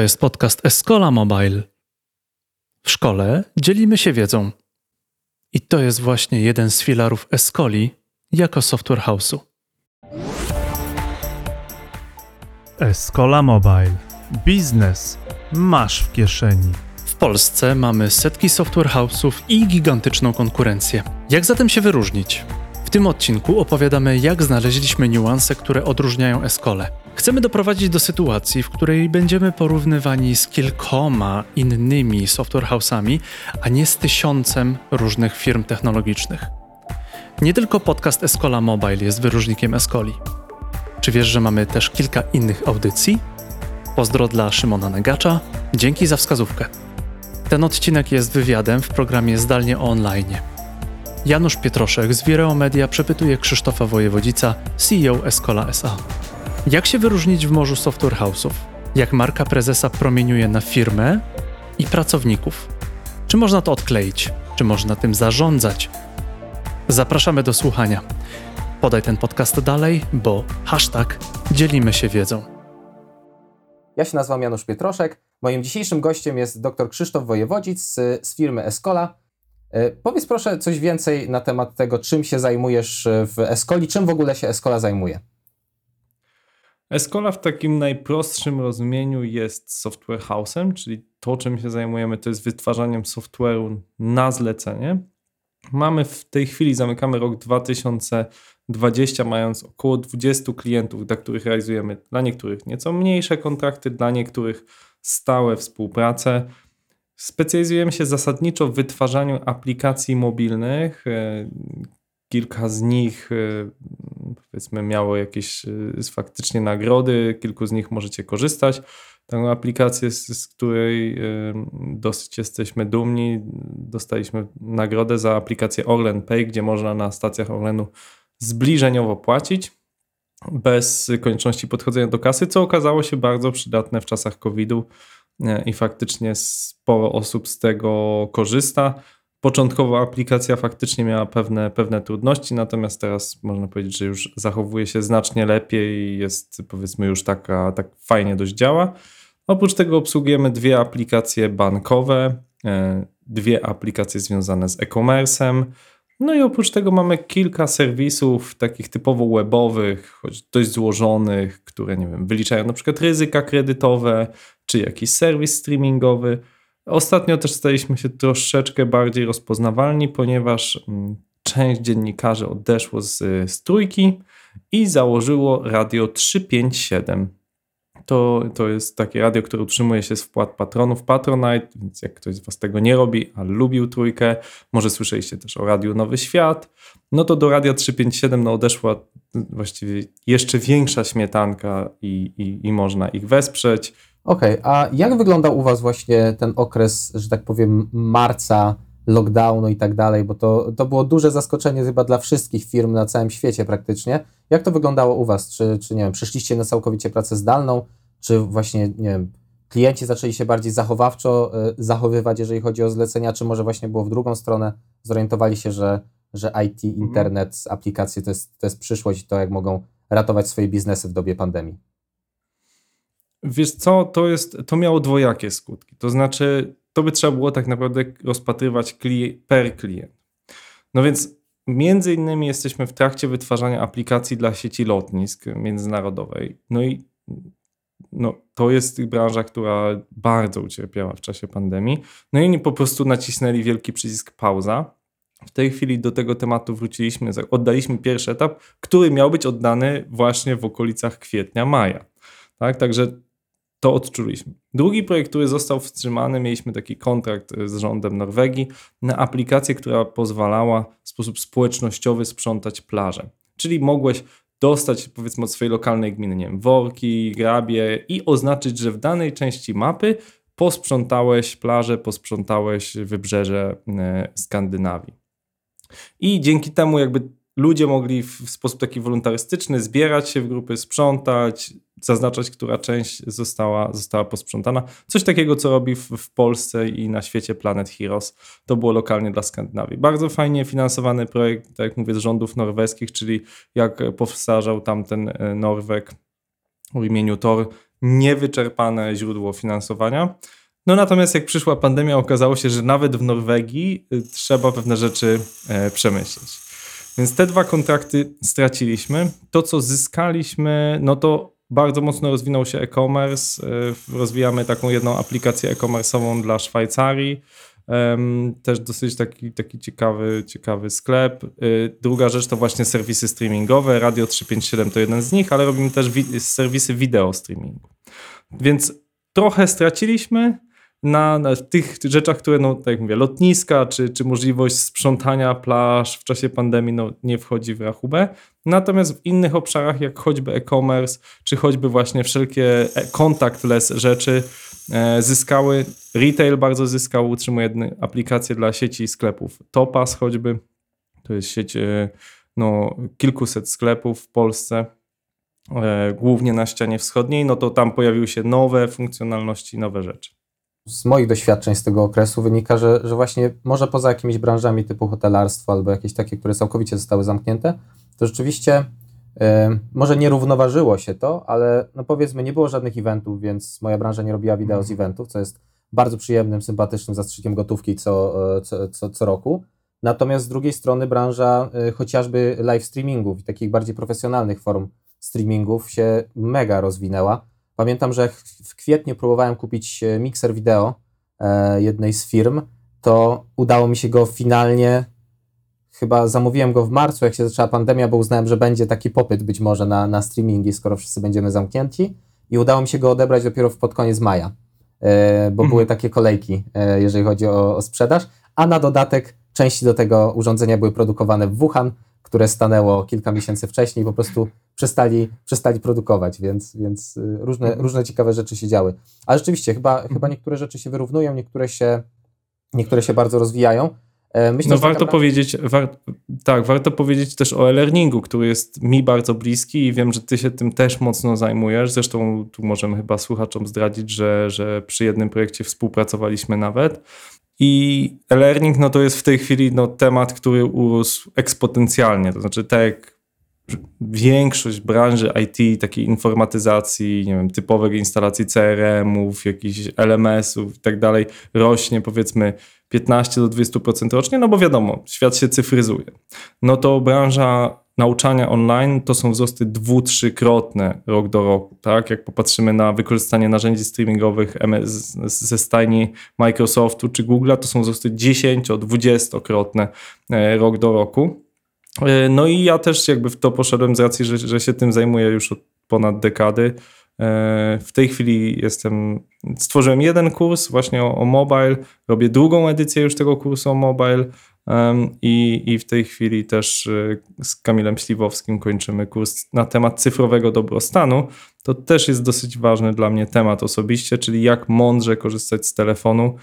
To jest podcast Escola Mobile. W szkole dzielimy się wiedzą. I to jest właśnie jeden z filarów Escoli jako software house'u. Escola Mobile. Biznes masz w kieszeni. W Polsce mamy setki software house'ów i gigantyczną konkurencję. Jak zatem się wyróżnić? W tym odcinku opowiadamy, jak znaleźliśmy niuanse, które odróżniają Escole. Chcemy doprowadzić do sytuacji, w której będziemy porównywani z kilkoma innymi software house'ami, a nie z tysiącem różnych firm technologicznych. Nie tylko podcast Escola Mobile jest wyróżnikiem Escoli. Czy wiesz, że mamy też kilka innych audycji? Pozdro dla Szymona Negacza. Dzięki za wskazówkę. Ten odcinek jest wywiadem w programie Zdalnie online. Janusz Pietroszek z Vireo Media przepytuje Krzysztofa Wojewodzica, CEO Escola SA. Jak się wyróżnić w morzu software house'ów? Jak marka prezesa promieniuje na firmę i pracowników? Czy można to odkleić? Czy można tym zarządzać? Zapraszamy do słuchania. Podaj ten podcast dalej, bo hashtag dzielimy się wiedzą. Ja się nazywam Janusz Pietroszek. Moim dzisiejszym gościem jest dr Krzysztof Wojewodzic z, z firmy Escola. E, powiedz proszę coś więcej na temat tego, czym się zajmujesz w Escoli, czym w ogóle się Escola zajmuje. Escola w takim najprostszym rozumieniu jest software house'em, czyli to, czym się zajmujemy, to jest wytwarzaniem software'u na zlecenie. Mamy w tej chwili, zamykamy rok 2020, mając około 20 klientów, dla których realizujemy dla niektórych nieco mniejsze kontrakty, dla niektórych stałe współprace. Specjalizujemy się zasadniczo w wytwarzaniu aplikacji mobilnych. Kilka z nich e, powiedzmy miało jakieś e, faktycznie nagrody, kilku z nich możecie korzystać. Taką aplikację, z, której dosyć jesteśmy dumni, dostaliśmy nagrodę za aplikację Orlen Pay, gdzie można na stacjach Orlenu zbliżeniowo płacić bez konieczności podchodzenia do kasy, co okazało się bardzo przydatne w czasach COVID-u i faktycznie sporo osób z tego korzysta. Początkowo aplikacja faktycznie miała pewne, pewne trudności, natomiast teraz można powiedzieć, że już zachowuje się znacznie lepiej i jest powiedzmy już taka, tak fajnie dość działa. Oprócz tego obsługujemy dwie aplikacje bankowe, e, dwie aplikacje związane z e-commerce'em, no i oprócz tego mamy kilka serwisów takich typowo webowych, choć dość złożonych, które nie wiem, wyliczają na przykład ryzyka kredytowe, czy jakiś serwis streamingowy. Ostatnio też staliśmy się troszeczkę bardziej rozpoznawalni, ponieważ mm, część dziennikarzy odeszło z, z trójki i założyło radio 357 to, to jest takie radio, które utrzymuje się z wpłat patronów Patronite, więc jak ktoś z Was tego nie robi, ale lubił trójkę, może słyszeliście też o Radiu Nowy Świat, no to do Radia 357 no odeszła właściwie jeszcze większa śmietanka i, i, i można ich wesprzeć. Okej, okay, a jak wyglądał u Was właśnie ten okres, że tak powiem, marca, lockdownu i tak dalej, bo to, to było duże zaskoczenie chyba dla wszystkich firm na całym świecie praktycznie. Jak to wyglądało u Was? Czy, czy nie wiem, przeszliście na całkowicie pracę zdalną? Czy właśnie, nie wiem, klienci zaczęli się bardziej zachowawczo y, zachowywać, jeżeli chodzi o zlecenia, czy może właśnie było w drugą stronę, zorientowali się, że, że IT, mhm. internet, aplikacje to jest, to jest przyszłość i to, jak mogą ratować swoje biznesy w dobie pandemii? Wiesz co, to, jest, to miało dwojakie skutki. To znaczy, to by trzeba było tak naprawdę rozpatrywać per klient. No więc między innymi jesteśmy w trakcie wytwarzania aplikacji dla sieci lotnisk międzynarodowej. No i no, to jest branża, która bardzo ucierpiała w czasie pandemii. No i oni po prostu nacisnęli wielki przycisk pauza. W tej chwili do tego tematu wróciliśmy, oddaliśmy pierwszy etap, który miał być oddany właśnie w okolicach kwietnia, maja. Tak, także to odczuliśmy. Drugi projekt, który został wstrzymany, mieliśmy taki kontrakt z rządem Norwegii na aplikację, która pozwalała w sposób społecznościowy sprzątać plaże. Czyli mogłeś dostać powiedzmy od swojej lokalnej gminy, nie wiem, worki, grabie i oznaczyć, że w danej części mapy posprzątałeś plażę, posprzątałeś wybrzeże e, Skandynawii. I dzięki temu jakby ludzie mogli w sposób taki wolontarystyczny zbierać się w grupy, sprzątać, zaznaczać, która część została, została posprzątana. Coś takiego, co robi w, w, Polsce i na świecie Planet Heroes. To było lokalnie dla Skandynawii. Bardzo fajnie finansowany projekt, tak jak mówię, z rządów norweskich, czyli jak powtarzał tamten e, Norweg o imieniu Thor, niewyczerpane źródło finansowania. No natomiast jak przyszła pandemia, okazało się, że nawet w Norwegii y, trzeba pewne rzeczy e, przemyśleć. Więc te dwa kontrakty straciliśmy. To, co zyskaliśmy, no to bardzo mocno rozwinął się e-commerce. E, rozwijamy taką jedną aplikację e-commerce'ową dla Szwajcarii. Też dosyć taki, taki ciekawy, ciekawy sklep. E, druga rzecz to właśnie serwisy streamingowe. Radio 357 to jeden z nich, ale robimy też wi serwisy wideo streamingu. Więc trochę straciliśmy, na, na tych rzeczach, które, no, tak jak mówię, lotniska, czy, czy możliwość sprzątania plaż w czasie pandemii, no, nie wchodzi w rachubę. Natomiast w innych obszarach, jak choćby e-commerce, czy choćby właśnie wszelkie e, contactless rzeczy, e, zyskały. Retail bardzo zyskał, utrzymuje aplikację dla sieci sklepów. Topas choćby, to jest sieć e, no, kilkuset sklepów w Polsce, e, głównie na ścianie wschodniej, no to tam pojawiły się nowe funkcjonalności, nowe rzeczy z moich doświadczeń z tego okresu wynika, że, że właśnie może poza jakimiś branżami typu hotelarstwo albo jakieś takie, które całkowicie zostały zamknięte, to rzeczywiście y, może nie równoważyło się to, ale no powiedzmy nie było żadnych eventów, więc moja branża nie robiła wideo z eventów, co jest bardzo przyjemnym, sympatycznym zastrzykiem gotówki co, e, co, co, co roku. Natomiast z drugiej strony branża y, chociażby live streamingów i takich bardziej profesjonalnych form streamingów się mega rozwinęła Pamiętam, że w kwietniu próbowałem kupić e, mikser wideo e, jednej z firm, to udało mi się go finalnie, chyba zamówiłem go w marcu, jak się zaczęła pandemia, bo uznałem, że będzie taki popyt być może na, na streamingi, skoro wszyscy będziemy zamknięci i udało mi się go odebrać dopiero pod koniec maja, e, bo były mhm. takie kolejki, jeżeli chodzi o, o sprzedaż, a na dodatek części do tego urządzenia były produkowane w Wuhan, które stanęło kilka miesięcy wcześniej, po prostu przestali, przestali produkować, więc, więc y, różne, mhm. różne ciekawe rzeczy się działy. Ale rzeczywiście, chyba, chyba mhm. niektóre rzeczy się wyrównują, niektóre się, niektóre się bardzo rozwijają. E, myślę, no warto naprawdę... powiedzieć, war... tak, warto powiedzieć też o e-learningu, który jest mi bardzo bliski i wiem, że ty się tym też mocno zajmujesz. Zresztą tu możemy chyba słuchaczom zdradzić, że, że przy jednym projekcie współpracowaliśmy nawet. I e-learning no to jest w tej chwili no, temat, który urósł eksponencjalnie. To znaczy, tak jak większość branży IT, takiej informatyzacji, nie wiem, typowych instalacji CRM-ów, jakichś LMS-ów i tak dalej, rośnie powiedzmy 15 do 20% rocznie, no bo wiadomo, świat się cyfryzuje. No to branża nauczania online to są wzrosty dwu, trzykrotne rok do roku. Tak? Jak popatrzymy na wykorzystanie narzędzi streamingowych ze stajni Microsoftu czy Google'a, to są wzrosty 10-20-krotne e, rok do roku. E, no i ja też jakby w to poszedłem z racji, że, że się tym zajmuję już od ponad dekady. E, w tej chwili jestem, stworzyłem jeden kurs właśnie o, o mobile, robię drugą edycję już tego kursu o mobile i, i w tej chwili też e, z Kamilem Śliwowskim kończymy kurs na temat cyfrowego dobrostanu. To też jest dosyć ważny dla mnie temat osobiście, czyli jak mądrze korzystać z telefonu,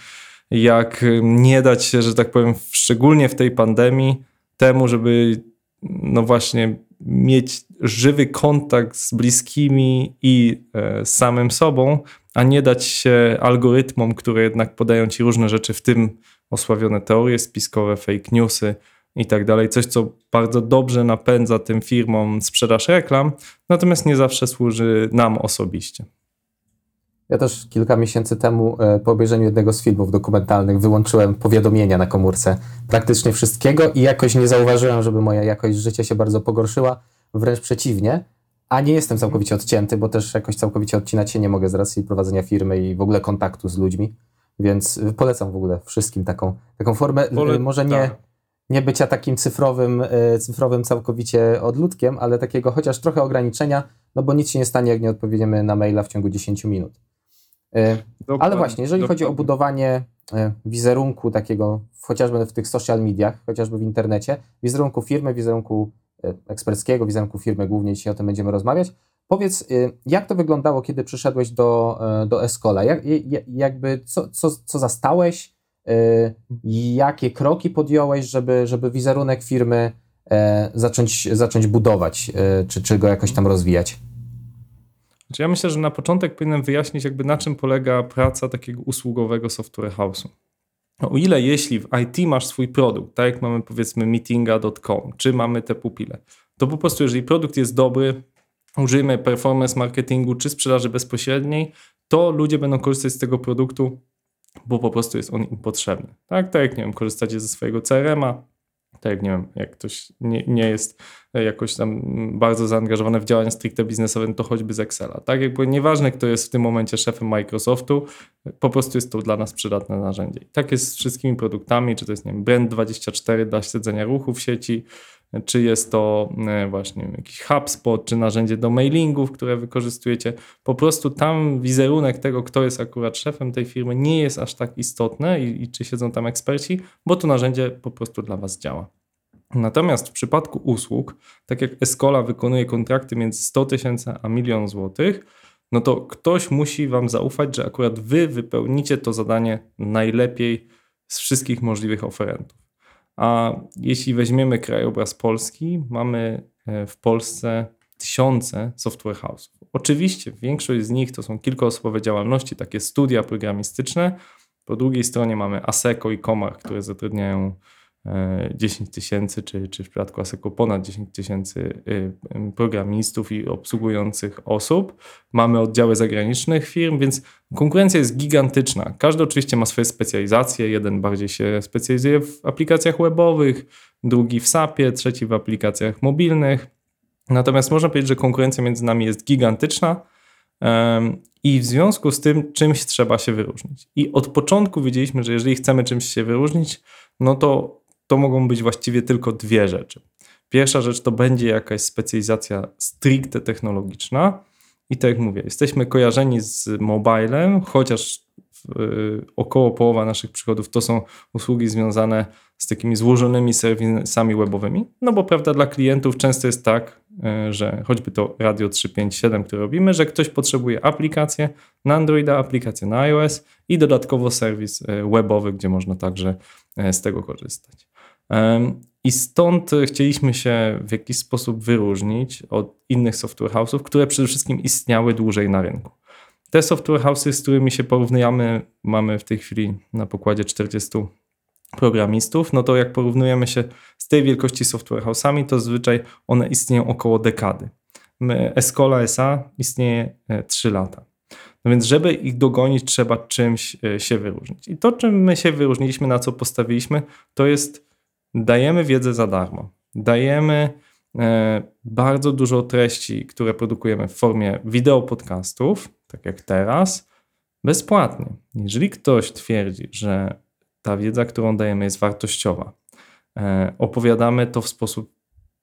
jak nie dać się, że tak powiem, szczególnie w tej pandemii, temu, żeby no właśnie mieć żywy kontakt z bliskimi i e, samym sobą, a nie dać się algorytmom, które jednak podają ci różne rzeczy, w tym osławione teorie spiskowe, fake newsy i tak dalej. Coś, co bardzo dobrze napędza tym firmom sprzedaż reklam, natomiast nie zawsze służy nam osobiście. Ja też kilka miesięcy temu e, po obejrzeniu jednego z filmów dokumentalnych wyłączyłem powiadomienia na komórce praktycznie wszystkiego i jakoś nie zauważyłem, żeby moja jakość życia się bardzo pogorszyła. Wręcz przeciwnie. A nie jestem całkowicie odcięty, bo też jakoś całkowicie odcinać się nie mogę z racji prowadzenia firmy i w ogóle kontaktu z ludźmi. Więc polecam w ogóle wszystkim taką, taką formę. Pole... Może nie, tak. nie bycia takim cyfrowym, e, cyfrowym całkowicie odludkiem, ale takiego chociaż trochę ograniczenia, no bo nic się nie stanie, jak nie odpowiedziemy na maila w ciągu 10 minut. Dokładnie. Ale właśnie, jeżeli Dokładnie. chodzi o budowanie wizerunku takiego, chociażby w tych social mediach, chociażby w internecie, wizerunku firmy, wizerunku eksperckiego, wizerunku firmy, głównie dzisiaj o tym będziemy rozmawiać. Powiedz, jak to wyglądało, kiedy przyszedłeś do, do Escola? Jak, jakby co, co, co zastałeś? Jakie kroki podjąłeś, żeby, żeby wizerunek firmy zacząć, zacząć budować, czy, czy go jakoś tam rozwijać? Znaczy ja myślę, że na początek powinienem wyjaśnić, jakby na czym polega praca takiego usługowego software house'u. O ile jeśli w IT masz swój produkt, tak jak mamy powiedzmy meetinga.com, czy mamy te pupile, to po prostu jeżeli produkt jest dobry, użyjemy performance marketingu czy sprzedaży bezpośredniej, to ludzie będą korzystać z tego produktu, bo po prostu jest on im potrzebny. Tak, tak jak nie wiem, korzystacie ze swojego CRM-a, tak jak nie wiem, jak ktoś nie, nie jest jakoś tam bardzo zaangażowany w działania stricte biznesowe, to choćby z Excela. Tak jakby nieważne, kto jest w tym momencie szefem Microsoftu, po prostu jest to dla nas przydatne narzędzie. I tak jest z wszystkimi produktami, czy to jest nie wiem, Brand24 dla śledzenia ruchu w sieci, czy jest to e, właśnie jakiś HubSpot, czy narzędzie do mailingów, które wykorzystujecie. Po prostu tam wizerunek tego, kto jest akurat szefem tej firmy, nie jest aż tak istotny i, i czy siedzą tam eksperci, bo to narzędzie po prostu dla Was działa. Natomiast w przypadku usług, tak jak Escola wykonuje kontrakty między 100 tysięcy a milion złotych, no to ktoś musi Wam zaufać, że akurat Wy wypełnicie to zadanie najlepiej z wszystkich możliwych oferentów. A jeśli weźmiemy krajobraz Polski, mamy e, w Polsce tysiące software house'ów. Oczywiście większość z nich to są kilkoosobowe działalności, takie studia programistyczne. Po drugiej stronie mamy ASECO i Komar, które zatrudniają 10 tysięcy, czy, czy w przypadku ASECO ponad 10 tysięcy y, programistów i obsługujących osób. Mamy oddziały zagranicznych firm, więc konkurencja jest gigantyczna. Każdy oczywiście ma swoje specjalizacje. Jeden bardziej się specjalizuje w aplikacjach webowych, drugi w SAP-ie, trzeci w aplikacjach mobilnych. Natomiast można powiedzieć, że konkurencja między nami jest gigantyczna. I w związku z tym czymś trzeba się wyróżnić. I od początku wiedzieliśmy, że jeżeli chcemy czymś się wyróżnić, no to to mogą być właściwie tylko dwie rzeczy. Pierwsza rzecz to będzie jakaś specjalizacja stricte technologiczna. I tak jak mówię, jesteśmy kojarzeni z mobilem, chociaż y, około połowa naszych przychodów to są usługi związane z takimi złożonymi serwisami webowymi. No bo prawda, dla klientów często jest tak, y, że choćby to Radio 357, które robimy, że ktoś potrzebuje aplikację na Androida, aplikację na iOS i dodatkowo serwis y, webowy, gdzie można także z tego korzystać. I stąd chcieliśmy się w jakiś sposób wyróżnić od innych software house'ów, które przede wszystkim istniały dłużej na rynku. Te software house'y, z którymi się porównujemy, mamy w tej chwili na pokładzie 40 programistów, no to jak porównujemy się z tej wielkości software house'ami, to zazwyczaj one istnieją około dekady. My, Escola SA istnieje 3 e, lata. No więc, żeby ich dogonić, trzeba czymś e, się wyróżnić. I to, czym my się wyróżniliśmy, na co postawiliśmy, to jest dajemy wiedzę za darmo. Dajemy e, bardzo dużo treści, które produkujemy w formie wideo podcastów, tak jak teraz, bezpłatnie. Jeżeli ktoś twierdzi, że ta wiedza, którą dajemy, jest wartościowa, e, opowiadamy to w sposób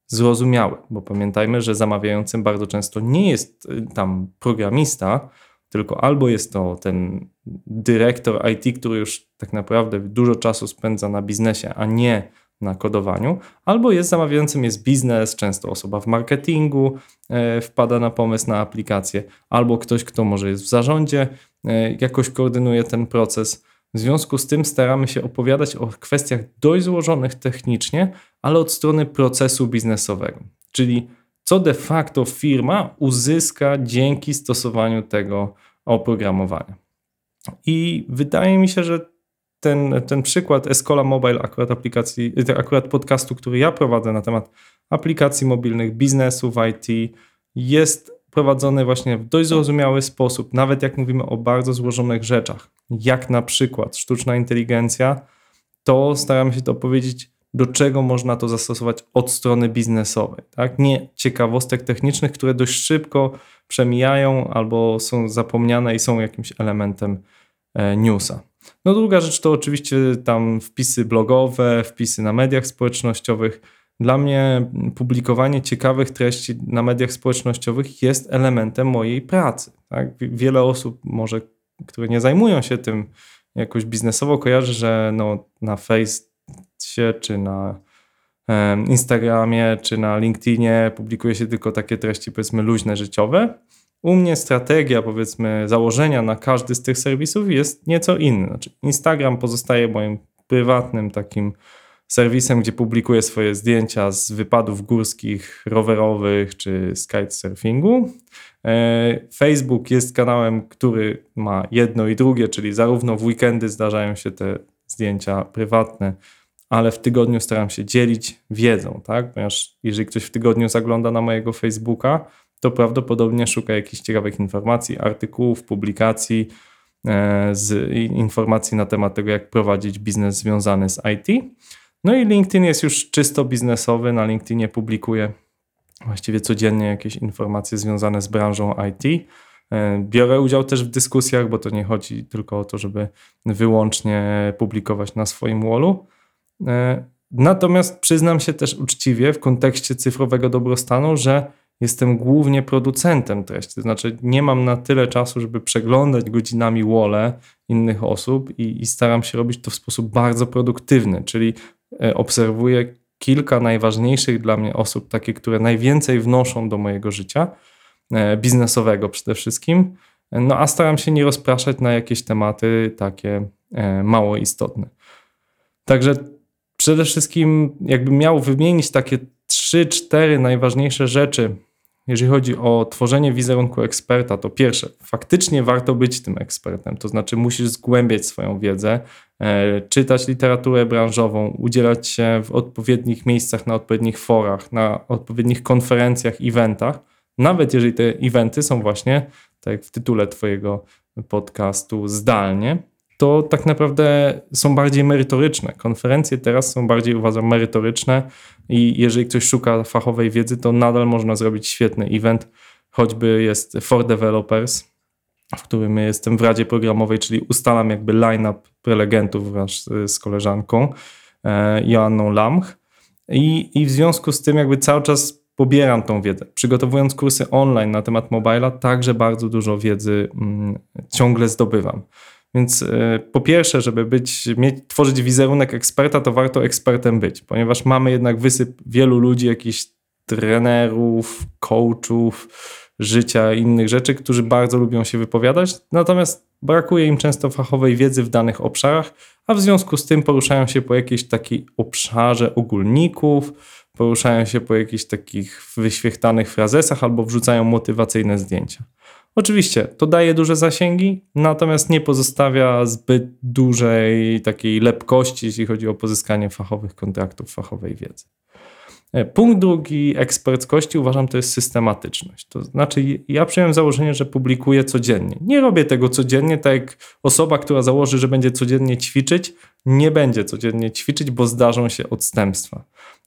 zrozumiały, bo pamiętajmy, że zamawiającym bardzo często nie jest e, tam programista, tylko albo jest to ten dyrektor IT, który już tak naprawdę dużo czasu spędza na biznesie, a nie na kodowaniu, albo jest zamawiającym jest biznes, często osoba w marketingu e, wpada na pomysł na aplikację, albo ktoś, kto może jest w zarządzie, e, jakoś koordynuje ten proces. W związku z tym staramy się opowiadać o kwestiach dość złożonych technicznie, ale od strony procesu biznesowego, czyli co de facto firma uzyska dzięki stosowaniu tego oprogramowania. I wydaje mi się, że ten, ten przykład Escola Mobile, akurat aplikacji, akurat podcastu, który ja prowadzę na temat aplikacji mobilnych, biznesu w IT, jest prowadzony właśnie w dość zrozumiały sposób, nawet jak mówimy o bardzo złożonych rzeczach, jak na przykład sztuczna inteligencja, to staramy się to powiedzieć, do czego można to zastosować od strony biznesowej. Tak? Nie ciekawostek technicznych, które dość szybko przemijają albo są zapomniane i są jakimś elementem e, newsa. No druga rzecz to oczywiście tam wpisy blogowe, wpisy na mediach społecznościowych. Dla mnie publikowanie ciekawych treści na mediach społecznościowych jest elementem mojej pracy. Tak? Wiele osób może, które nie zajmują się tym jakoś biznesowo, kojarzy, że no, na Facebooku czy na Instagramie czy na LinkedInie publikuje się tylko takie treści powiedzmy luźne, życiowe. U mnie strategia, powiedzmy, założenia na każdy z tych serwisów jest nieco inny. Znaczy, Instagram pozostaje moim prywatnym takim serwisem, gdzie publikuję swoje zdjęcia z wypadów górskich, rowerowych czy z. E, Facebook jest kanałem, który ma jedno i drugie, czyli zarówno w weekendy zdarzają się te zdjęcia prywatne, ale w tygodniu staram się dzielić wiedzą, tak? Ponieważ jeżeli ktoś w tygodniu zagląda na mojego Facebooka, to prawdopodobnie szuka jakichś ciekawych informacji, artykułów, publikacji, e, z informacji na temat tego, jak prowadzić biznes związany z IT. No i LinkedIn jest już czysto biznesowy. Na LinkedInie publikuję właściwie codziennie jakieś informacje związane z branżą IT. E, biorę udział też w dyskusjach, bo to nie chodzi tylko o to, żeby wyłącznie publikować na swoim wallu. E, natomiast przyznam się też uczciwie w kontekście cyfrowego dobrostanu, że jestem głównie producentem treści. To znaczy, nie mam na tyle czasu, żeby przeglądać godzinami wole innych osób i, i staram się robić to w sposób bardzo produktywny, czyli e, obserwuję kilka najważniejszych dla mnie osób, takie, które najwięcej wnoszą do mojego życia e, biznesowego przede wszystkim. No a staram się nie rozpraszać na jakieś tematy takie e, mało istotne. Także przede wszystkim, jakbym miał wymienić takie trzy, cztery najważniejsze rzeczy, jeżeli chodzi o tworzenie wizerunku eksperta, to pierwsze, faktycznie warto być tym ekspertem, to znaczy musisz zgłębiać swoją wiedzę, e, czytać literaturę branżową, udzielać się w odpowiednich miejscach, na odpowiednich forach, na odpowiednich konferencjach, eventach, nawet jeżeli te eventy są właśnie, tak jak w tytule Twojego podcastu, zdalnie to tak naprawdę są bardziej merytoryczne. Konferencje teraz są bardziej, uważam, merytoryczne i jeżeli ktoś szuka fachowej wiedzy, to nadal można zrobić świetny event, choćby jest for developers, w którym jestem w Radzie Programowej, czyli ustalam jakby line-up prelegentów wraz z koleżanką e, Joanną Lamch I, i w związku z tym jakby cały czas pobieram tą wiedzę. Przygotowując kursy online na temat mobila, także bardzo dużo wiedzy mm, ciągle zdobywam. Więc e, po pierwsze, żeby być, mieć, tworzyć wizerunek eksperta, to warto ekspertem być, ponieważ mamy jednak wysyp wielu ludzi, jakichś trenerów, coachów, życia innych rzeczy, którzy bardzo lubią się wypowiadać, natomiast brakuje im często fachowej wiedzy w danych obszarach, a w związku z tym poruszają się po jakiejś takiej obszarze ogólników, poruszają się po jakichś takich wyświechtanych frazesach albo wrzucają motywacyjne zdjęcia. Oczywiście to daje duże zasięgi, natomiast nie pozostawia zbyt dużej takiej lepkości, jeśli chodzi o pozyskanie fachowych kontraktów, fachowej wiedzy. E, punkt drugi eksperckości uważam to jest systematyczność. To znaczy, ja przyjąłem założenie, że publikuję codziennie. Nie robię tego codziennie, tak jak osoba, która założy, że będzie codziennie ćwiczyć, nie będzie codziennie ćwiczyć, bo zdarzą się odstępstwa.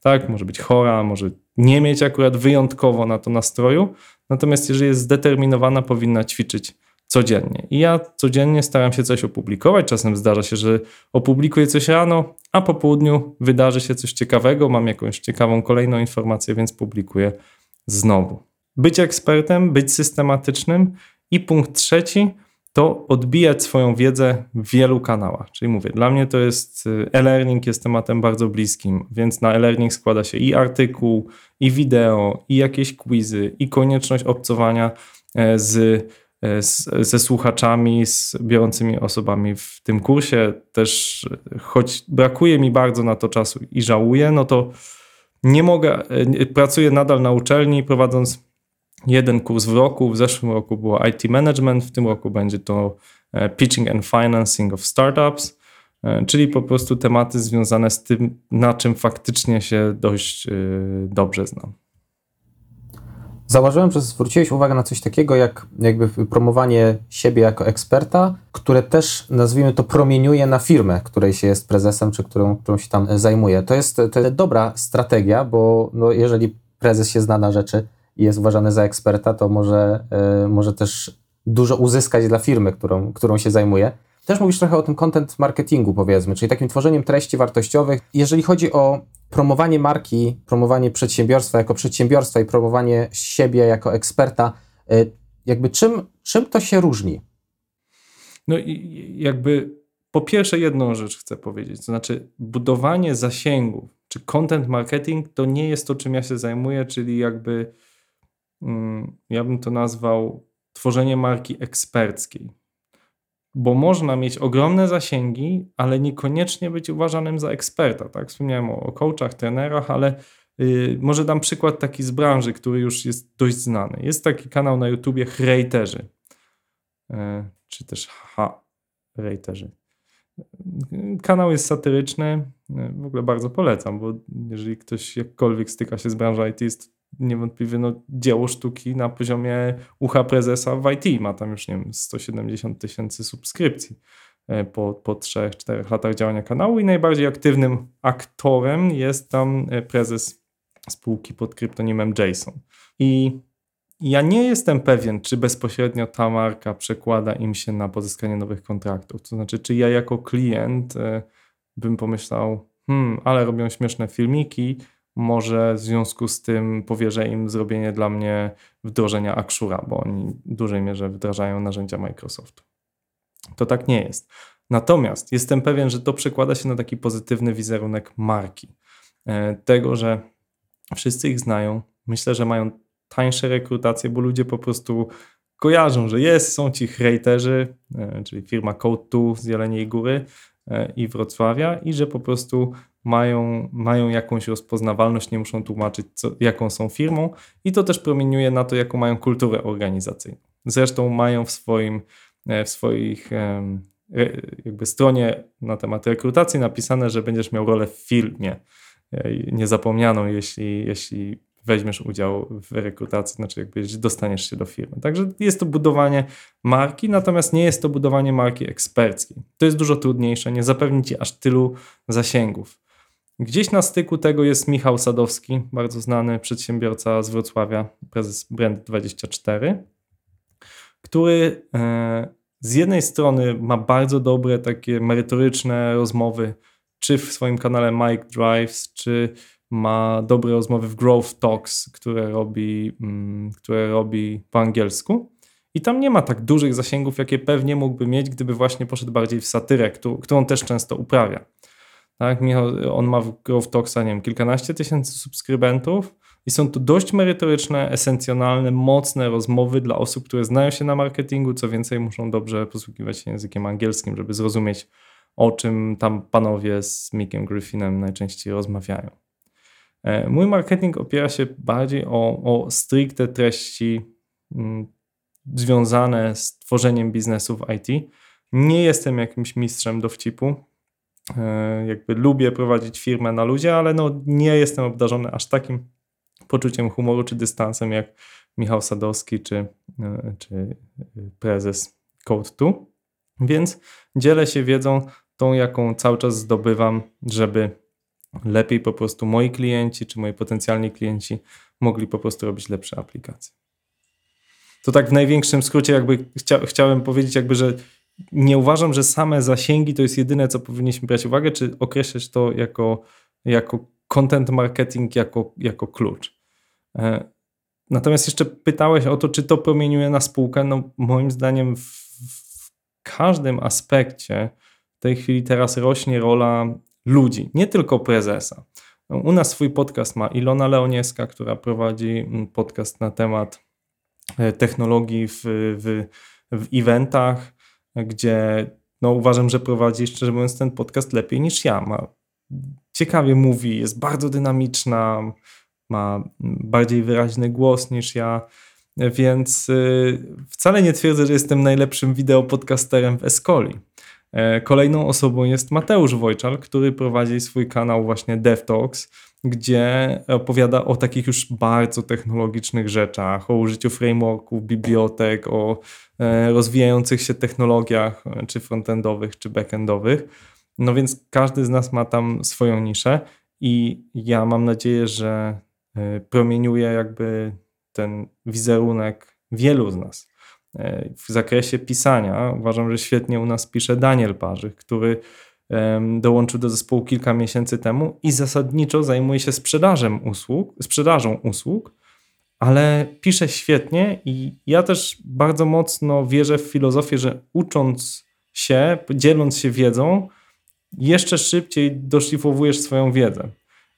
Tak, może być chora, może nie mieć akurat wyjątkowo na to nastroju, natomiast jeżeli jest zdeterminowana, powinna ćwiczyć codziennie. I ja codziennie staram się coś opublikować. Czasem zdarza się, że opublikuję coś rano, a po południu wydarzy się coś ciekawego, mam jakąś ciekawą kolejną informację, więc publikuję znowu. Być ekspertem, być systematycznym. I punkt trzeci to odbijać swoją wiedzę w wielu kanałach. Czyli mówię, dla mnie to jest y, e-learning jest tematem bardzo bliskim, więc na e-learning składa się i artykuł, i wideo, i jakieś quizy, i konieczność obcowania e, z, e, z, ze słuchaczami, z biorącymi osobami w tym kursie. Też choć brakuje mi bardzo na to czasu i żałuję, no to nie mogę, e, pracuję nadal na uczelni, prowadząc jeden kurs w roku. W zeszłym roku było IT Management, w tym roku będzie to e, Pitching and Financing of Startups, e, czyli po prostu tematy związane z tym, na czym faktycznie się dość e, dobrze znam. Zauważyłem, że zwróciłeś uwagę na coś takiego, jak jakby promowanie siebie jako eksperta, które też, nazwijmy to, promieniuje na firmę, której się jest prezesem, czy którą, którą się tam zajmuje. To jest, to jest dobra strategia, bo no, jeżeli prezes się zna na rzeczy, i jest uważany za eksperta, to może, y, może też dużo uzyskać dla firmy, którą, którą się zajmuje. Też mówisz trochę o tym content marketingu, powiedzmy, czyli takim tworzeniem treści wartościowych. Jeżeli chodzi o promowanie marki, promowanie przedsiębiorstwa jako przedsiębiorstwa i promowanie siebie jako eksperta, y, jakby czym, czym to się różni? No i jakby po pierwsze jedną rzecz chcę powiedzieć, to znaczy budowanie zasięgów, czy content marketing to nie jest to, czym ja się zajmuję, czyli jakby ja bym to nazwał tworzenie marki eksperckiej. Bo można mieć ogromne zasięgi, ale niekoniecznie być uważanym za eksperta. Tak? Wspomniałem o, o coachach, trenerach, ale yy, może dam przykład taki z branży, który już jest dość znany. Jest taki kanał na YouTubie Hejterzy, yy, czy też ha, Hejterzy. Kanał jest satyryczny, w ogóle bardzo polecam, bo jeżeli ktoś jakkolwiek styka się z branżą IT, jest niewątpliwie no, dzieło sztuki na poziomie ucha prezesa w IT. Ma tam już, nie wiem, 170 tysięcy subskrypcji e, po, po 3-4 latach działania kanału i najbardziej aktywnym aktorem jest tam e, prezes spółki pod kryptonimem Jason. I ja nie jestem pewien, czy bezpośrednio ta marka przekłada im się na pozyskanie nowych kontraktów. To znaczy, czy ja jako klient e, bym pomyślał, hmm, ale robią śmieszne filmiki, może w związku z tym powierzę im zrobienie dla mnie wdrożenia Akshura, bo oni w dużej mierze wdrażają narzędzia Microsoftu. To tak nie jest. Natomiast jestem pewien, że to przekłada się na taki pozytywny wizerunek marki. E, tego, że wszyscy ich znają. Myślę, że mają tańsze rekrutacje, bo ludzie po prostu kojarzą, że jest, są ci hejterzy, e, czyli firma Code2 z Jeleniej Góry i Wrocławia i że po prostu mają, mają jakąś rozpoznawalność, nie muszą tłumaczyć, co, jaką są firmą i to też promieniuje na to, jaką mają kulturę organizacyjną. Zresztą mają w swoim, e, w swoich jakby stronie na temat rekrutacji napisane, że będziesz miał rolę w filmie niezapomnianą, jeśli, jeśli weźmiesz udział w rekrutacji, znaczy jakby dostaniesz się do firmy. Także jest to budowanie marki, natomiast nie jest to budowanie marki eksperckiej. To jest dużo trudniejsze, nie zapewni ci aż tylu zasięgów. Gdzieś na styku tego jest Michał Sadowski, bardzo znany przedsiębiorca z Wrocławia, prezes Brand24, który e, z jednej strony ma bardzo dobre takie merytoryczne rozmowy, czy w swoim kanale Mike Drives, czy ma dobre rozmowy w Growth Talks, które robi, mm, które robi po angielsku. I tam nie ma tak dużych zasięgów, jakie pewnie mógłby mieć, gdyby właśnie poszedł bardziej w satyrę, którą też często uprawia. Tak, on ma w Growth Talksa, nie wiem, kilkanaście tysięcy subskrybentów i są to dość merytoryczne, esencjonalne, mocne rozmowy dla osób, które znają się na marketingu, co więcej muszą dobrze posługiwać się językiem angielskim, żeby zrozumieć, o czym tam panowie z Mickiem Griffinem najczęściej rozmawiają. E, mój marketing opiera się bardziej o, o stricte treści mm, związane z tworzeniem biznesu w IT. Nie jestem jakimś mistrzem dowcipu. E, jakby lubię prowadzić firmę na ludzie, ale no nie jestem obdarzony aż takim poczuciem humoru czy dystansem jak Michał Sadowski czy, e, czy prezes Code2. Więc dzielę się wiedzą tą, jaką cały czas zdobywam, żeby lepiej po prostu moi klienci czy moi potencjalni klienci mogli po prostu robić lepsze aplikacje. To tak w największym skrócie jakby chcia, chciałem powiedzieć jakby, że nie uważam, że same zasięgi to jest jedyne, co powinniśmy brać uwagę, czy określać to jako, jako content marketing, jako, jako klucz. E, natomiast jeszcze pytałeś o to, czy to promieniuje na spółkę. No moim zdaniem w, w każdym aspekcie w tej chwili teraz rośnie rola ludzi, nie tylko prezesa. U nas swój podcast ma Ilona Leonieska, która prowadzi mm, podcast na temat e, technologii w, w, w eventach, gdzie no, uważam, że prowadzi, szczerze mówiąc, ten podcast lepiej niż ja. Ma, ciekawie mówi, jest bardzo dynamiczna, ma bardziej wyraźny głos niż ja, więc y, wcale nie twierdzę, że jestem najlepszym wideopodcasterem w Escoli. E, kolejną osobą jest Mateusz Wojczal, który prowadzi swój kanał właśnie DevTalks, gdzie opowiada o takich już bardzo technologicznych rzeczach, o użyciu frameworków, bibliotek, o e, rozwijających się technologiach, e, czy frontendowych, czy backendowych. No więc każdy z nas ma tam swoją niszę i ja mam nadzieję, że promieniuje jakby ten wizerunek wielu z nas. E, w zakresie pisania uważam, że świetnie u nas pisze Daniel Parzych, który dołączył do zespołu kilka miesięcy temu i zasadniczo zajmuje się sprzedażą usług, sprzedażą usług, ale pisze świetnie i ja też bardzo mocno wierzę w filozofię, że ucząc się, dzieląc się wiedzą, jeszcze szybciej doszlifowujesz swoją wiedzę.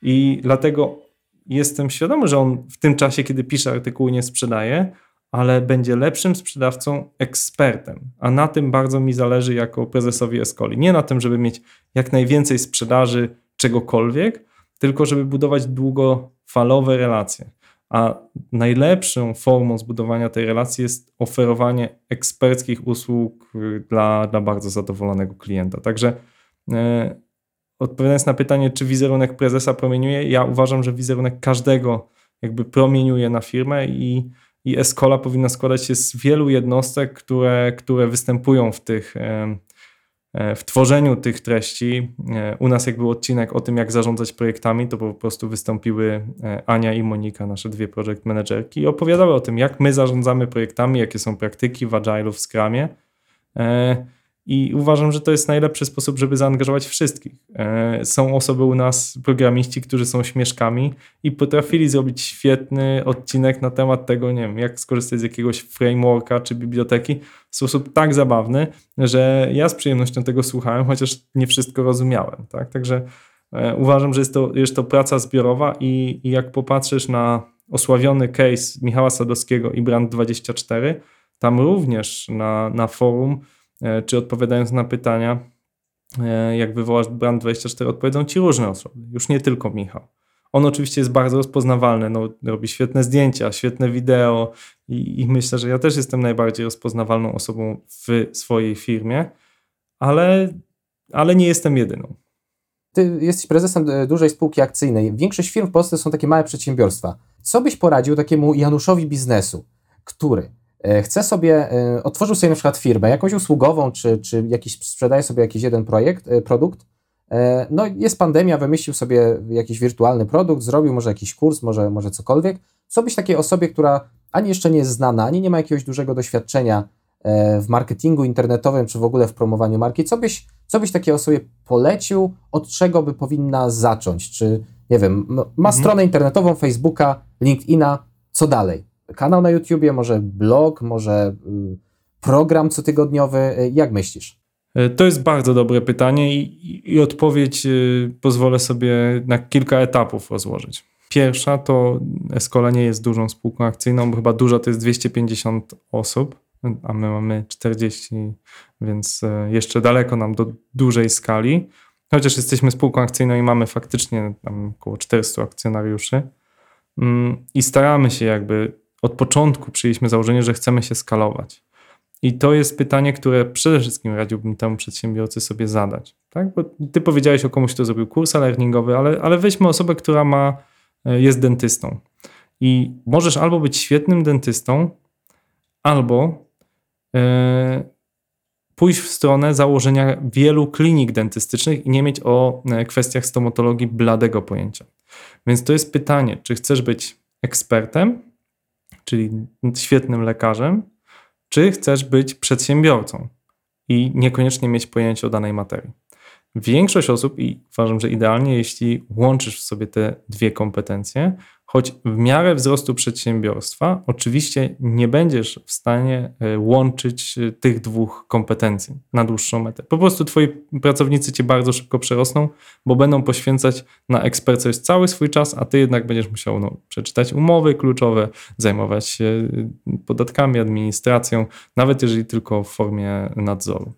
I dlatego jestem świadomy, że on w tym czasie, kiedy pisze artykuły, nie sprzedaje, ale będzie lepszym sprzedawcą, ekspertem. A na tym bardzo mi zależy jako prezesowi Escoli. Nie na tym, żeby mieć jak najwięcej sprzedaży czegokolwiek, tylko żeby budować długofalowe relacje. A najlepszą formą zbudowania tej relacji jest oferowanie eksperckich usług y, dla, dla bardzo zadowolonego klienta. Także e, odpowiadając na pytanie, czy wizerunek prezesa promieniuje, ja uważam, że wizerunek każdego jakby promieniuje na firmę i, i Escola powinna składać się z wielu jednostek, które, które występują w tych E, w tworzeniu tych treści. E, u nas jak był odcinek o tym, jak zarządzać projektami, to po prostu wystąpiły e, Ania i Monika, nasze dwie project managerki i opowiadały o tym, jak my zarządzamy projektami, jakie są praktyki w Agile'u, w Scrumie. I uważam, że to jest najlepszy sposób, żeby zaangażować wszystkich. E, są osoby u nas, programiści, którzy są śmieszkami i potrafili zrobić świetny odcinek na temat tego, nie wiem, jak skorzystać z jakiegoś frameworka czy biblioteki w sposób tak zabawny, że ja z przyjemnością tego słuchałem, chociaż nie wszystko rozumiałem. Tak? Także e, uważam, że jest to, jest to praca zbiorowa i, i jak popatrzysz na osławiony case Michała Sadowskiego i Brand24, tam również na, na forum czy odpowiadając na pytania, e, jak wywołasz Brand24, odpowiedzą ci różne osoby, już nie tylko Michał. On oczywiście jest bardzo rozpoznawalny, no, robi świetne zdjęcia, świetne wideo i, i myślę, że ja też jestem najbardziej rozpoznawalną osobą w swojej firmie, ale, ale nie jestem jedyną. Ty jesteś prezesem e, dużej spółki akcyjnej. Większość firm w Polsce są takie małe przedsiębiorstwa. Co byś poradził takiemu Januszowi biznesu, który E, chce sobie, e, otworzył sobie na przykład firmę, jakąś usługową, czy, czy jakiś, sprzedaje sobie jakiś jeden projekt, e, produkt, no jest pandemia, wymyślił sobie jakiś wirtualny produkt, zrobił może jakiś kurs, może, może cokolwiek. Co byś takiej osobie, która ani jeszcze nie jest znana, ani nie ma jakiegoś dużego doświadczenia w marketingu internetowym, czy w ogóle w promowaniu marki, co byś, co byś takiej osobie polecił, od czego by powinna zacząć? Czy, nie wiem, ma mhm. stronę internetową, Facebooka, LinkedIna, co dalej? Kanał na YouTubie, może blog, może y, program cotygodniowy? Y, jak myślisz? E, to jest bardzo dobre pytanie i, i odpowiedź y, pozwolę sobie na kilka etapów rozłożyć. Pierwsza to Escola nie jest dużą spółką akcyjną, bo chyba duża to jest 250 osób, a my mamy 40, więc e, jeszcze daleko nam do dużej skali. Chociaż jesteśmy spółką akcyjną i mamy faktycznie tam około 400 akcjonariuszy mm, i staramy się jakby od początku przyjęliśmy założenie, że chcemy się skalować. I to jest pytanie, które przede wszystkim radziłbym temu przedsiębiorcy sobie zadać. Tak? Bo ty powiedziałeś o komuś, kto zrobił kurs learningowy, ale, ale weźmy osobę, która ma, e, jest dentystą. I możesz albo być świetnym dentystą, albo yy, pójść w stronę założenia wielu klinik dentystycznych i nie mieć o e, kwestiach stomatologii bladego pojęcia. Więc to jest pytanie, czy chcesz być ekspertem, czyli świetnym lekarzem, czy chcesz być przedsiębiorcą i niekoniecznie mieć pojęcie o danej materii. Większość osób, i uważam, że idealnie, jeśli łączysz w sobie te dwie kompetencje, choć w miarę wzrostu przedsiębiorstwa, oczywiście nie będziesz w stanie e, łączyć e, tych dwóch kompetencji na dłuższą metę. Po prostu twoi pracownicy cię bardzo szybko przerosną, bo będą poświęcać na eksperckość cały swój czas, a ty jednak będziesz musiał no, przeczytać umowy kluczowe, zajmować się e, podatkami, administracją, nawet jeżeli tylko w formie nadzoru.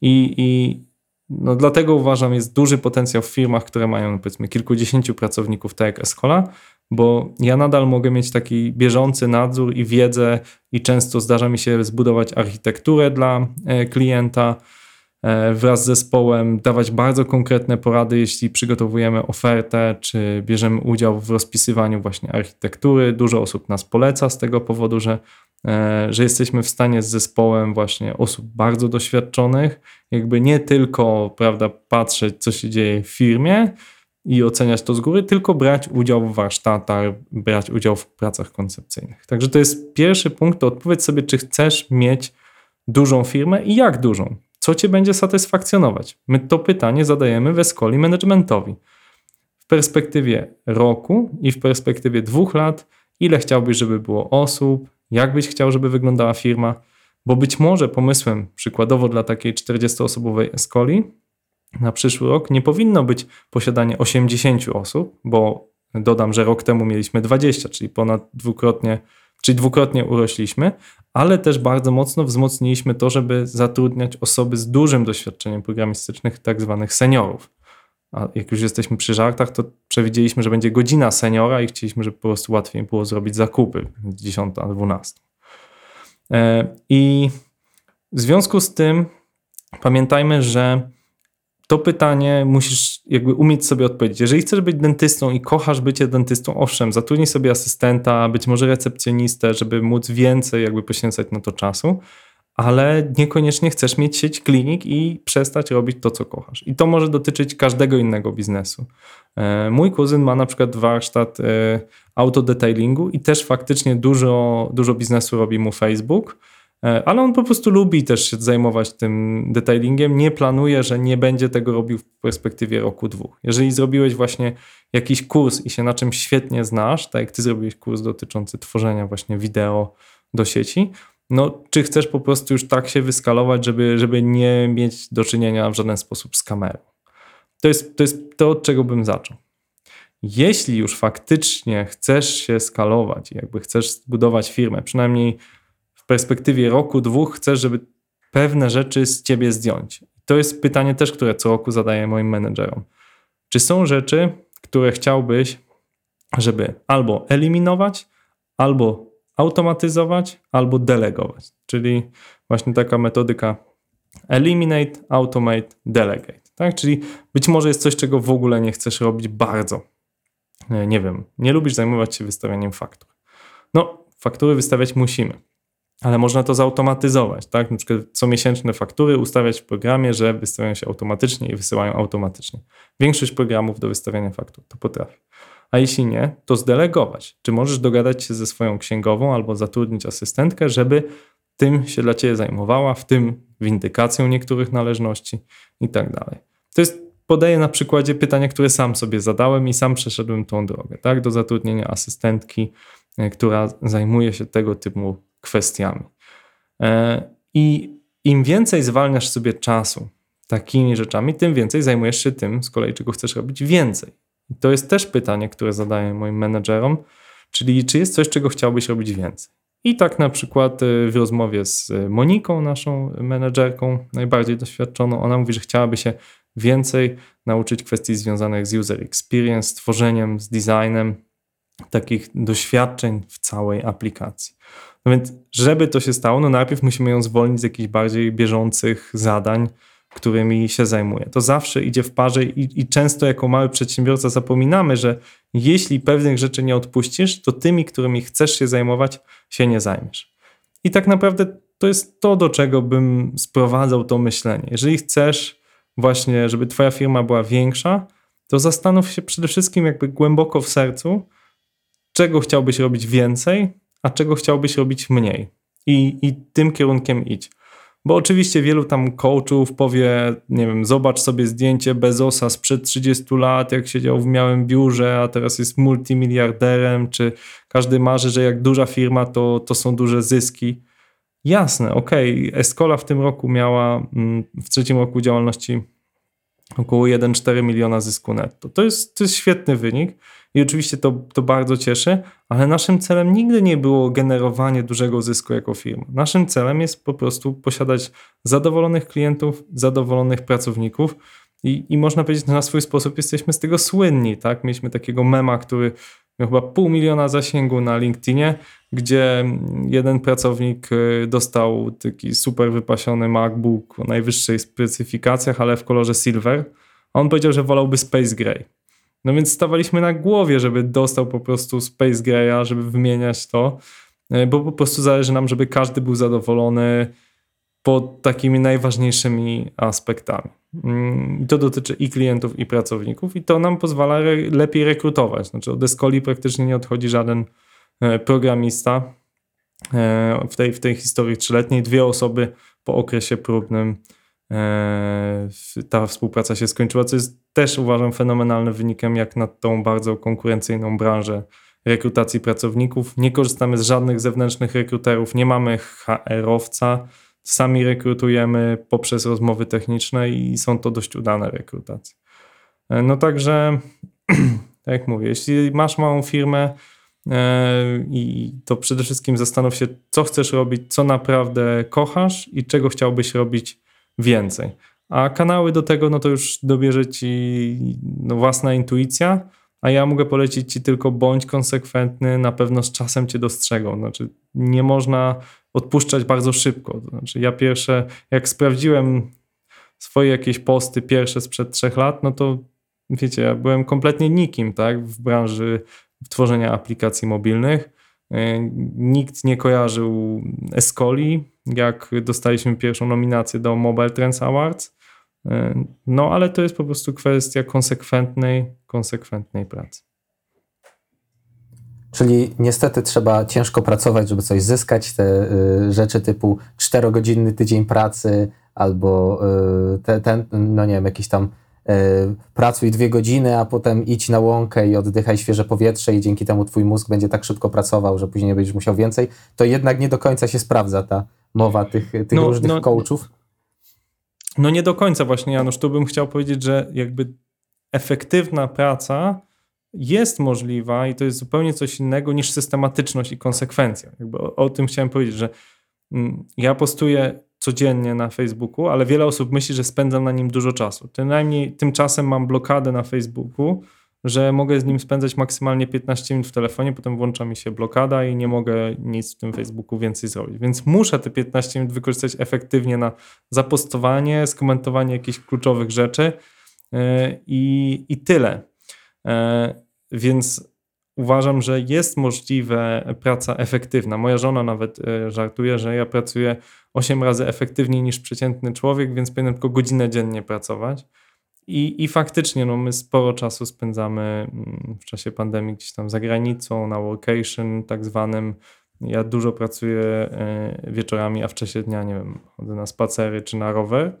I, i no dlatego uważam, jest duży potencjał w firmach, które mają powiedzmy kilkudziesięciu pracowników, tak jak Escola, bo ja nadal mogę mieć taki bieżący nadzór i wiedzę i często zdarza mi się zbudować architekturę dla e, klienta e, wraz z zespołem, dawać bardzo konkretne porady, jeśli przygotowujemy ofertę, czy bierzemy udział w rozpisywaniu właśnie architektury. Dużo osób nas poleca z tego powodu, że że jesteśmy w stanie z zespołem właśnie osób bardzo doświadczonych, jakby nie tylko prawda, patrzeć, co się dzieje w firmie i oceniać to z góry, tylko brać udział w warsztatach, brać udział w pracach koncepcyjnych. Także to jest pierwszy punkt, to odpowiedz sobie, czy chcesz mieć dużą firmę i jak dużą. Co cię będzie satysfakcjonować? My to pytanie zadajemy we skoli managementowi. W perspektywie roku i w perspektywie dwóch lat, ile chciałbyś, żeby było osób, jak byś chciał, żeby wyglądała firma, bo być może pomysłem przykładowo dla takiej 40-osobowej escoli na przyszły rok nie powinno być posiadanie 80 osób, bo dodam, że rok temu mieliśmy 20, czyli ponad dwukrotnie, czyli dwukrotnie urośliśmy, ale też bardzo mocno wzmocniliśmy to, żeby zatrudniać osoby z dużym doświadczeniem programistycznym, tak zwanych seniorów. A jak już jesteśmy przy żartach, to przewidzieliśmy, że będzie godzina seniora i chcieliśmy, żeby po prostu łatwiej było zrobić zakupy 10 a 12. I w związku z tym pamiętajmy, że to pytanie musisz jakby umieć sobie odpowiedzieć. Jeżeli chcesz być dentystą i kochasz bycie dentystą, owszem, zatrudnij sobie asystenta, być może recepcjonistę, żeby móc więcej jakby poświęcać na to czasu, ale niekoniecznie chcesz mieć sieć klinik i przestać robić to, co kochasz. I to może dotyczyć każdego innego biznesu. E, mój kuzyn ma na przykład warsztat e, autodetailingu i też faktycznie dużo, dużo biznesu robi mu Facebook, e, ale on po prostu lubi też się zajmować tym detailingiem. Nie planuje, że nie będzie tego robił w perspektywie roku, dwóch. Jeżeli zrobiłeś właśnie jakiś kurs i się na czym świetnie znasz, tak jak ty zrobiłeś kurs dotyczący tworzenia właśnie wideo do sieci, no, czy chcesz po prostu już tak się wyskalować, żeby, żeby nie mieć do czynienia w żaden sposób z kamerą? To jest, to jest to, od czego bym zaczął. Jeśli już faktycznie chcesz się skalować, jakby chcesz zbudować firmę, przynajmniej w perspektywie roku, dwóch, chcesz, żeby pewne rzeczy z ciebie zdjąć. To jest pytanie też, które co roku zadaję moim menedżerom. Czy są rzeczy, które chciałbyś, żeby albo eliminować, albo automatyzować albo delegować. Czyli właśnie taka metodyka eliminate, automate, delegate. Tak? Czyli być może jest coś, czego w ogóle nie chcesz robić bardzo. E, nie wiem, nie lubisz zajmować się wystawianiem faktur. No, faktury wystawiać musimy, ale można to zautomatyzować. Tak? Na przykład comiesięczne faktury ustawiać w programie, że wystawiają się automatycznie i wysyłają automatycznie. Większość programów do wystawiania faktur to potrafi a jeśli nie, to zdelegować. Czy możesz dogadać się ze swoją księgową albo zatrudnić asystentkę, żeby tym się dla Ciebie zajmowała, w tym windykacją niektórych należności i tak dalej. To jest, podaję na przykładzie pytania, które sam sobie zadałem i sam przeszedłem tą drogę, tak, do zatrudnienia asystentki, e, która zajmuje się tego typu kwestiami. E, I im więcej zwalniasz sobie czasu takimi rzeczami, tym więcej zajmujesz się tym z kolei, czego chcesz robić więcej. I to jest też pytanie, które zadaję moim menedżerom, czyli czy jest coś, czego chciałbyś robić więcej? I tak na przykład y, w rozmowie z Moniką, naszą menedżerką, najbardziej doświadczoną, ona mówi, że chciałaby się więcej nauczyć kwestii związanych z user experience, z tworzeniem, z designem takich doświadczeń w całej aplikacji. No więc, żeby to się stało, no najpierw musimy ją zwolnić z jakichś bardziej bieżących zadań, którymi się zajmuję. To zawsze idzie w parze i, i, często jako mały przedsiębiorca zapominamy, że jeśli pewnych rzeczy nie odpuścisz, to tymi, którymi chcesz się zajmować, się nie zajmiesz. I tak naprawdę to jest to, do czego bym sprowadzał to myślenie. Jeżeli chcesz właśnie, żeby twoja firma była większa, to zastanów się przede wszystkim jakby głęboko w sercu, czego chciałbyś robić więcej, a czego chciałbyś robić mniej. I, i tym kierunkiem idź. Bo oczywiście wielu tam coachów powie, nie wiem, zobacz sobie zdjęcie Bezosa sprzed 30 lat, jak siedział w miałym biurze, a teraz jest multimiliarderem, czy każdy marzy, że jak duża firma, to, to są duże zyski. Jasne, okej, okay. Escola w tym roku miała, mm, w trzecim roku działalności około 1,4 miliona zysku netto. To jest, to jest świetny wynik i oczywiście to, to bardzo cieszy, ale naszym celem nigdy nie było generowanie dużego zysku jako firma. Naszym celem jest po prostu posiadać zadowolonych klientów, zadowolonych pracowników i, i można powiedzieć, że na swój sposób jesteśmy z tego słynni. Tak? Mieliśmy takiego mema, który miał chyba pół miliona zasięgu na LinkedInie, gdzie jeden pracownik y, dostał taki super wypasiony MacBook o najwyższej specyfikacjach, ale w kolorze silver. A on powiedział, że wolałby Space Gray. No więc stawaliśmy na głowie, żeby dostał po prostu Space Graya, żeby wymieniać to, y, bo po prostu zależy nam, żeby każdy był zadowolony pod takimi najważniejszymi aspektami. Mm, I to dotyczy i klientów, i pracowników, i to nam pozwala re lepiej rekrutować. Znaczy, od Escoli praktycznie nie odchodzi żaden e, programista. E, w tej, w tej historii trzyletniej dwie osoby po okresie próbnym e, ta współpraca się skończyła, co jest też uważam fenomenalnym wynikiem, jak na tą bardzo konkurencyjną branżę rekrutacji pracowników. Nie korzystamy z żadnych zewnętrznych rekruterów, nie mamy HR-owca, sami rekrutujemy poprzez rozmowy techniczne i są to dość udane rekrutacje. E, no także, tak jak mówię, jeśli masz małą firmę e, i to przede wszystkim zastanów się, co chcesz robić, co naprawdę kochasz i czego chciałbyś robić więcej. A kanały do tego, no to już dobierze ci no, własna intuicja, a ja mogę polecić ci tylko bądź konsekwentny, na pewno z czasem cię dostrzegą. Znaczy, nie można odpuszczać bardzo szybko. Znaczy, ja pierwsze, jak sprawdziłem swoje jakieś posty pierwsze sprzed trzech lat, no to wiecie, ja byłem kompletnie nikim, tak, w branży tworzenia aplikacji mobilnych. E, nikt nie kojarzył Escoli, jak dostaliśmy pierwszą nominację do Mobile Trends Awards. E, no, ale to jest po prostu kwestia konsekwentnej, konsekwentnej pracy. Czyli niestety trzeba ciężko pracować, żeby coś zyskać. Te y, rzeczy typu czterogodzinny tydzień pracy albo y, te, ten, no nie wiem, jakiś tam pracuj dwie godziny, a potem idź na łąkę i oddychaj świeże powietrze i dzięki temu twój mózg będzie tak szybko pracował, że później będziesz musiał więcej. To jednak nie do końca się sprawdza ta mowa tych, tych no, różnych no, coachów. No nie do końca właśnie, Janusz. Tu bym chciał powiedzieć, że jakby efektywna praca jest możliwa i to jest zupełnie coś innego niż systematyczność i konsekwencja. Jakby o, o tym chciałem powiedzieć, że mm, ja postuję codziennie na Facebooku, ale wiele osób myśli, że spędzam na nim dużo czasu. Tymczasem tymczasem mam blokadę na Facebooku, że mogę z nim spędzać maksymalnie 15 minut w telefonie, potem włącza mi się blokada i nie mogę nic w tym Facebooku więcej zrobić. Więc muszę te 15 minut wykorzystać efektywnie na zapostowanie, skomentowanie jakichś kluczowych rzeczy yy, i, tyle. Yy, więc uważam, że jest możliwe praca efektywna. Moja żona nawet yy, żartuje, że ja pracuję 8 razy efektywniej niż przeciętny człowiek, więc powinienem tylko godzinę dziennie pracować. I, I faktycznie no, my sporo czasu spędzamy mm, w czasie pandemii gdzieś tam za granicą, na workation tak zwanym. Ja dużo pracuję e, wieczorami, a w czasie dnia, nie wiem, chodzę na spacery czy na rower,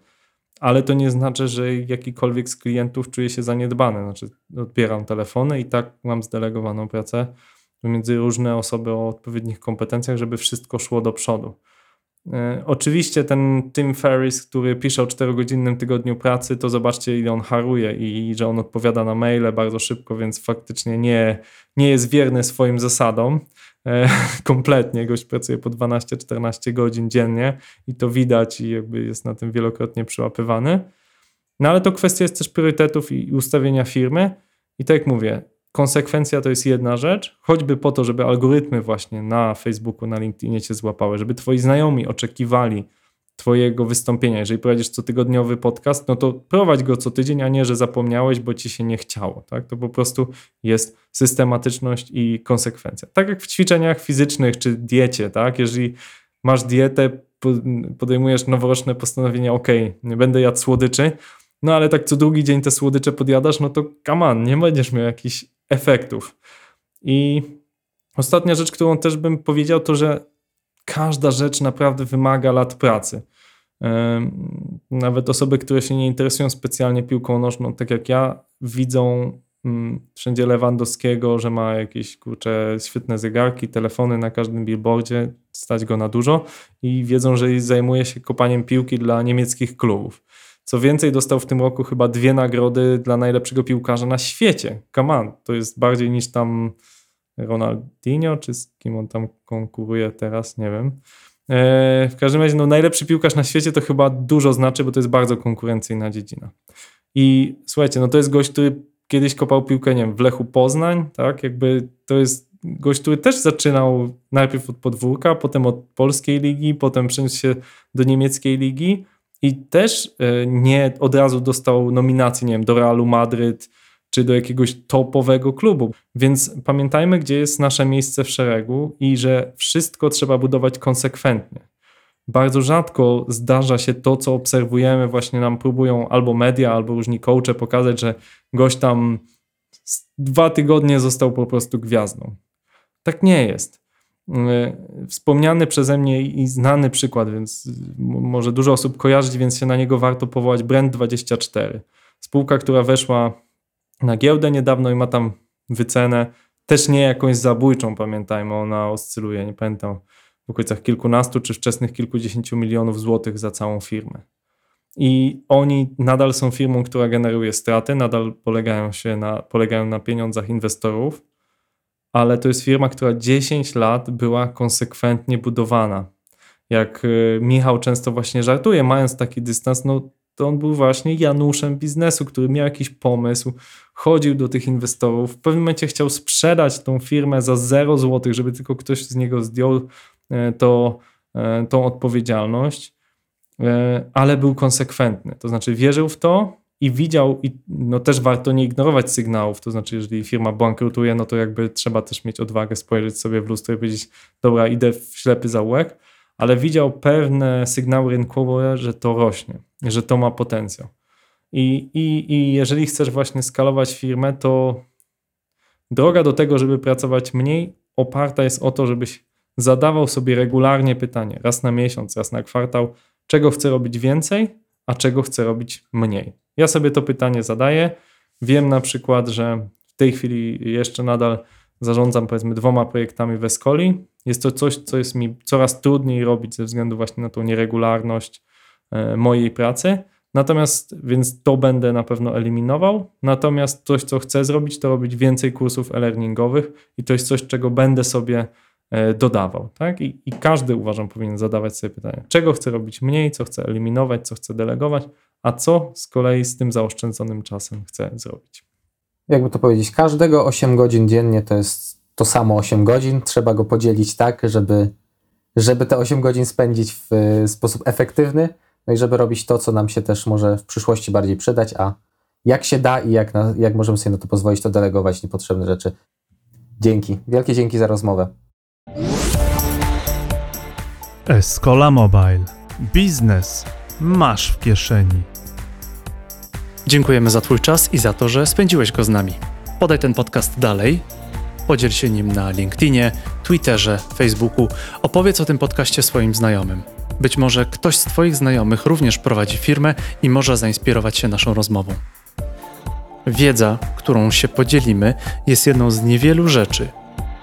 ale to nie znaczy, że jakikolwiek z klientów czuje się zaniedbany. Znaczy, odbieram telefony i tak mam zdelegowaną pracę między różne osoby o odpowiednich kompetencjach, żeby wszystko szło do przodu. E, oczywiście ten Tim Ferris, który pisze o 4-godzinnym tygodniu pracy, to zobaczcie ile on haruje i że on odpowiada na maile bardzo szybko, więc faktycznie nie, nie jest wierny swoim zasadom. E, kompletnie gość pracuje po 12-14 godzin dziennie i to widać i jakby jest na tym wielokrotnie przyłapywany. No ale to kwestia jest też priorytetów i ustawienia firmy. I tak jak mówię, konsekwencja to jest jedna rzecz, choćby po to, żeby algorytmy właśnie na Facebooku, na LinkedInie cię złapały, żeby twoi znajomi oczekiwali twojego wystąpienia. Jeżeli prowadzisz cotygodniowy podcast, no to prowadź go co tydzień, a nie, że zapomniałeś, bo ci się nie chciało. Tak? To po prostu jest systematyczność i konsekwencja. Tak jak w ćwiczeniach fizycznych czy diecie, tak? Jeżeli masz dietę, podejmujesz noworoczne postanowienia, ok, nie będę jadł słodyczy, no ale tak co drugi dzień te słodycze podjadasz, no to come on, nie będziesz miał jakichś efektów. I ostatnia rzecz, którą też bym powiedział, to że każda rzecz naprawdę wymaga lat pracy. Nawet osoby, które się nie interesują specjalnie piłką nożną, tak jak ja, widzą mm, wszędzie Lewandowskiego, że ma jakieś kurcze świetne zegarki, telefony na każdym billboardzie, stać go na dużo i wiedzą, że zajmuje się kopaniem piłki dla niemieckich klubów. Co więcej, dostał w tym roku chyba dwie nagrody dla najlepszego piłkarza na świecie. On, to jest bardziej niż tam Ronaldinho, czy z kim on tam konkuruje teraz, nie wiem. E, w każdym razie, no, najlepszy piłkarz na świecie to chyba dużo znaczy, bo to jest bardzo konkurencyjna dziedzina. I słuchajcie, no to jest gość, który kiedyś kopał piłkę, nie wiem, w Lechu Poznań, tak? Jakby to jest gość, który też zaczynał najpierw od podwórka, potem od polskiej ligi, potem przeniósł się do niemieckiej ligi i też e, nie od razu dostał nominacji, nie wiem, do Realu Madryt czy do jakiegoś topowego klubu. Więc pamiętajmy, gdzie jest nasze miejsce w szeregu i że wszystko trzeba budować konsekwentnie. Bardzo rzadko zdarza się to, co obserwujemy, właśnie nam próbują albo media, albo różni coache pokazać, że gość tam dwa tygodnie został po prostu gwiazdą. Tak nie jest. E, wspomniany przeze mnie i znany przykład, więc może dużo osób kojarzyć, więc się na niego warto powołać. Brand24. Spółka, która weszła na giełdę niedawno i ma tam wycenę też nie jakąś zabójczą, pamiętajmy, ona oscyluje, nie pamiętam, w okolicach kilkunastu czy wczesnych kilkudziesięciu milionów złotych za całą firmę. I oni nadal są firmą, która generuje straty, nadal polegają, się na, polegają na pieniądzach inwestorów, ale to jest firma, która 10 lat była konsekwentnie budowana. Jak y, Michał często właśnie żartuje, mając taki dystans, no to on był właśnie Januszem biznesu, który miał jakiś pomysł, chodził do tych inwestorów, w pewnym momencie chciał sprzedać tą firmę za 0 zł, żeby tylko ktoś z niego zdjął e, to, e, tą odpowiedzialność. e, ale był konsekwentny. To znaczy wierzył w to i widział, i no też warto nie ignorować sygnałów. To znaczy, jeżeli firma bankrutuje, no to jakby trzeba też mieć odwagę spojrzeć sobie w lustro i powiedzieć, dobra, idę w ślepy zaułek, ale widział pewne sygnały rynkowe, że to rośnie, że to ma potencjał. I, i, I jeżeli chcesz właśnie skalować firmę, to droga do tego, żeby pracować mniej, oparta jest o to, żebyś zadawał sobie regularnie pytanie, raz na miesiąc, raz na kwartał, czego chcę robić więcej, a czego chcę robić mniej. Ja sobie to pytanie zadaję. Wiem na przykład, że w tej chwili jeszcze nadal zarządzam powiedzmy dwoma projektami w Escoli. Jest to coś, co jest mi coraz trudniej robić ze względu właśnie na tą nieregularność e, mojej pracy. Natomiast, więc to będę na pewno eliminował. Natomiast coś, co chcę zrobić, to robić więcej kursów e-learningowych i to jest coś, czego będę sobie e, dodawał. Tak? I, I każdy uważam powinien zadawać sobie pytanie, czego chcę robić mniej, co chcę eliminować, co chcę delegować, a co z kolei z tym zaoszczędzonym czasem chcę zrobić. Jakby to powiedzieć, każdego 8 godzin dziennie to jest to samo 8 godzin. Trzeba go podzielić tak, żeby, żeby te 8 godzin spędzić w sposób efektywny, no i żeby robić to, co nam się też może w przyszłości bardziej przydać, a jak się da i jak, na, jak możemy sobie na to pozwolić, to delegować niepotrzebne rzeczy. Dzięki. Wielkie dzięki za rozmowę. Escola Mobile. Biznes masz w kieszeni. Dziękujemy za Twój czas i za to, że spędziłeś go z nami. Podaj ten podcast dalej, podziel się nim na LinkedInie, Twitterze, Facebooku, opowiedz o tym podcaście swoim znajomym. Być może ktoś z Twoich znajomych również prowadzi firmę i może zainspirować się naszą rozmową. Wiedza, którą się podzielimy, jest jedną z niewielu rzeczy,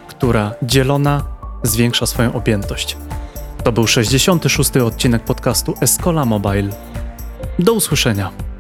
która dzielona zwiększa swoją objętość. To był 66. odcinek podcastu Escola Mobile. Do usłyszenia.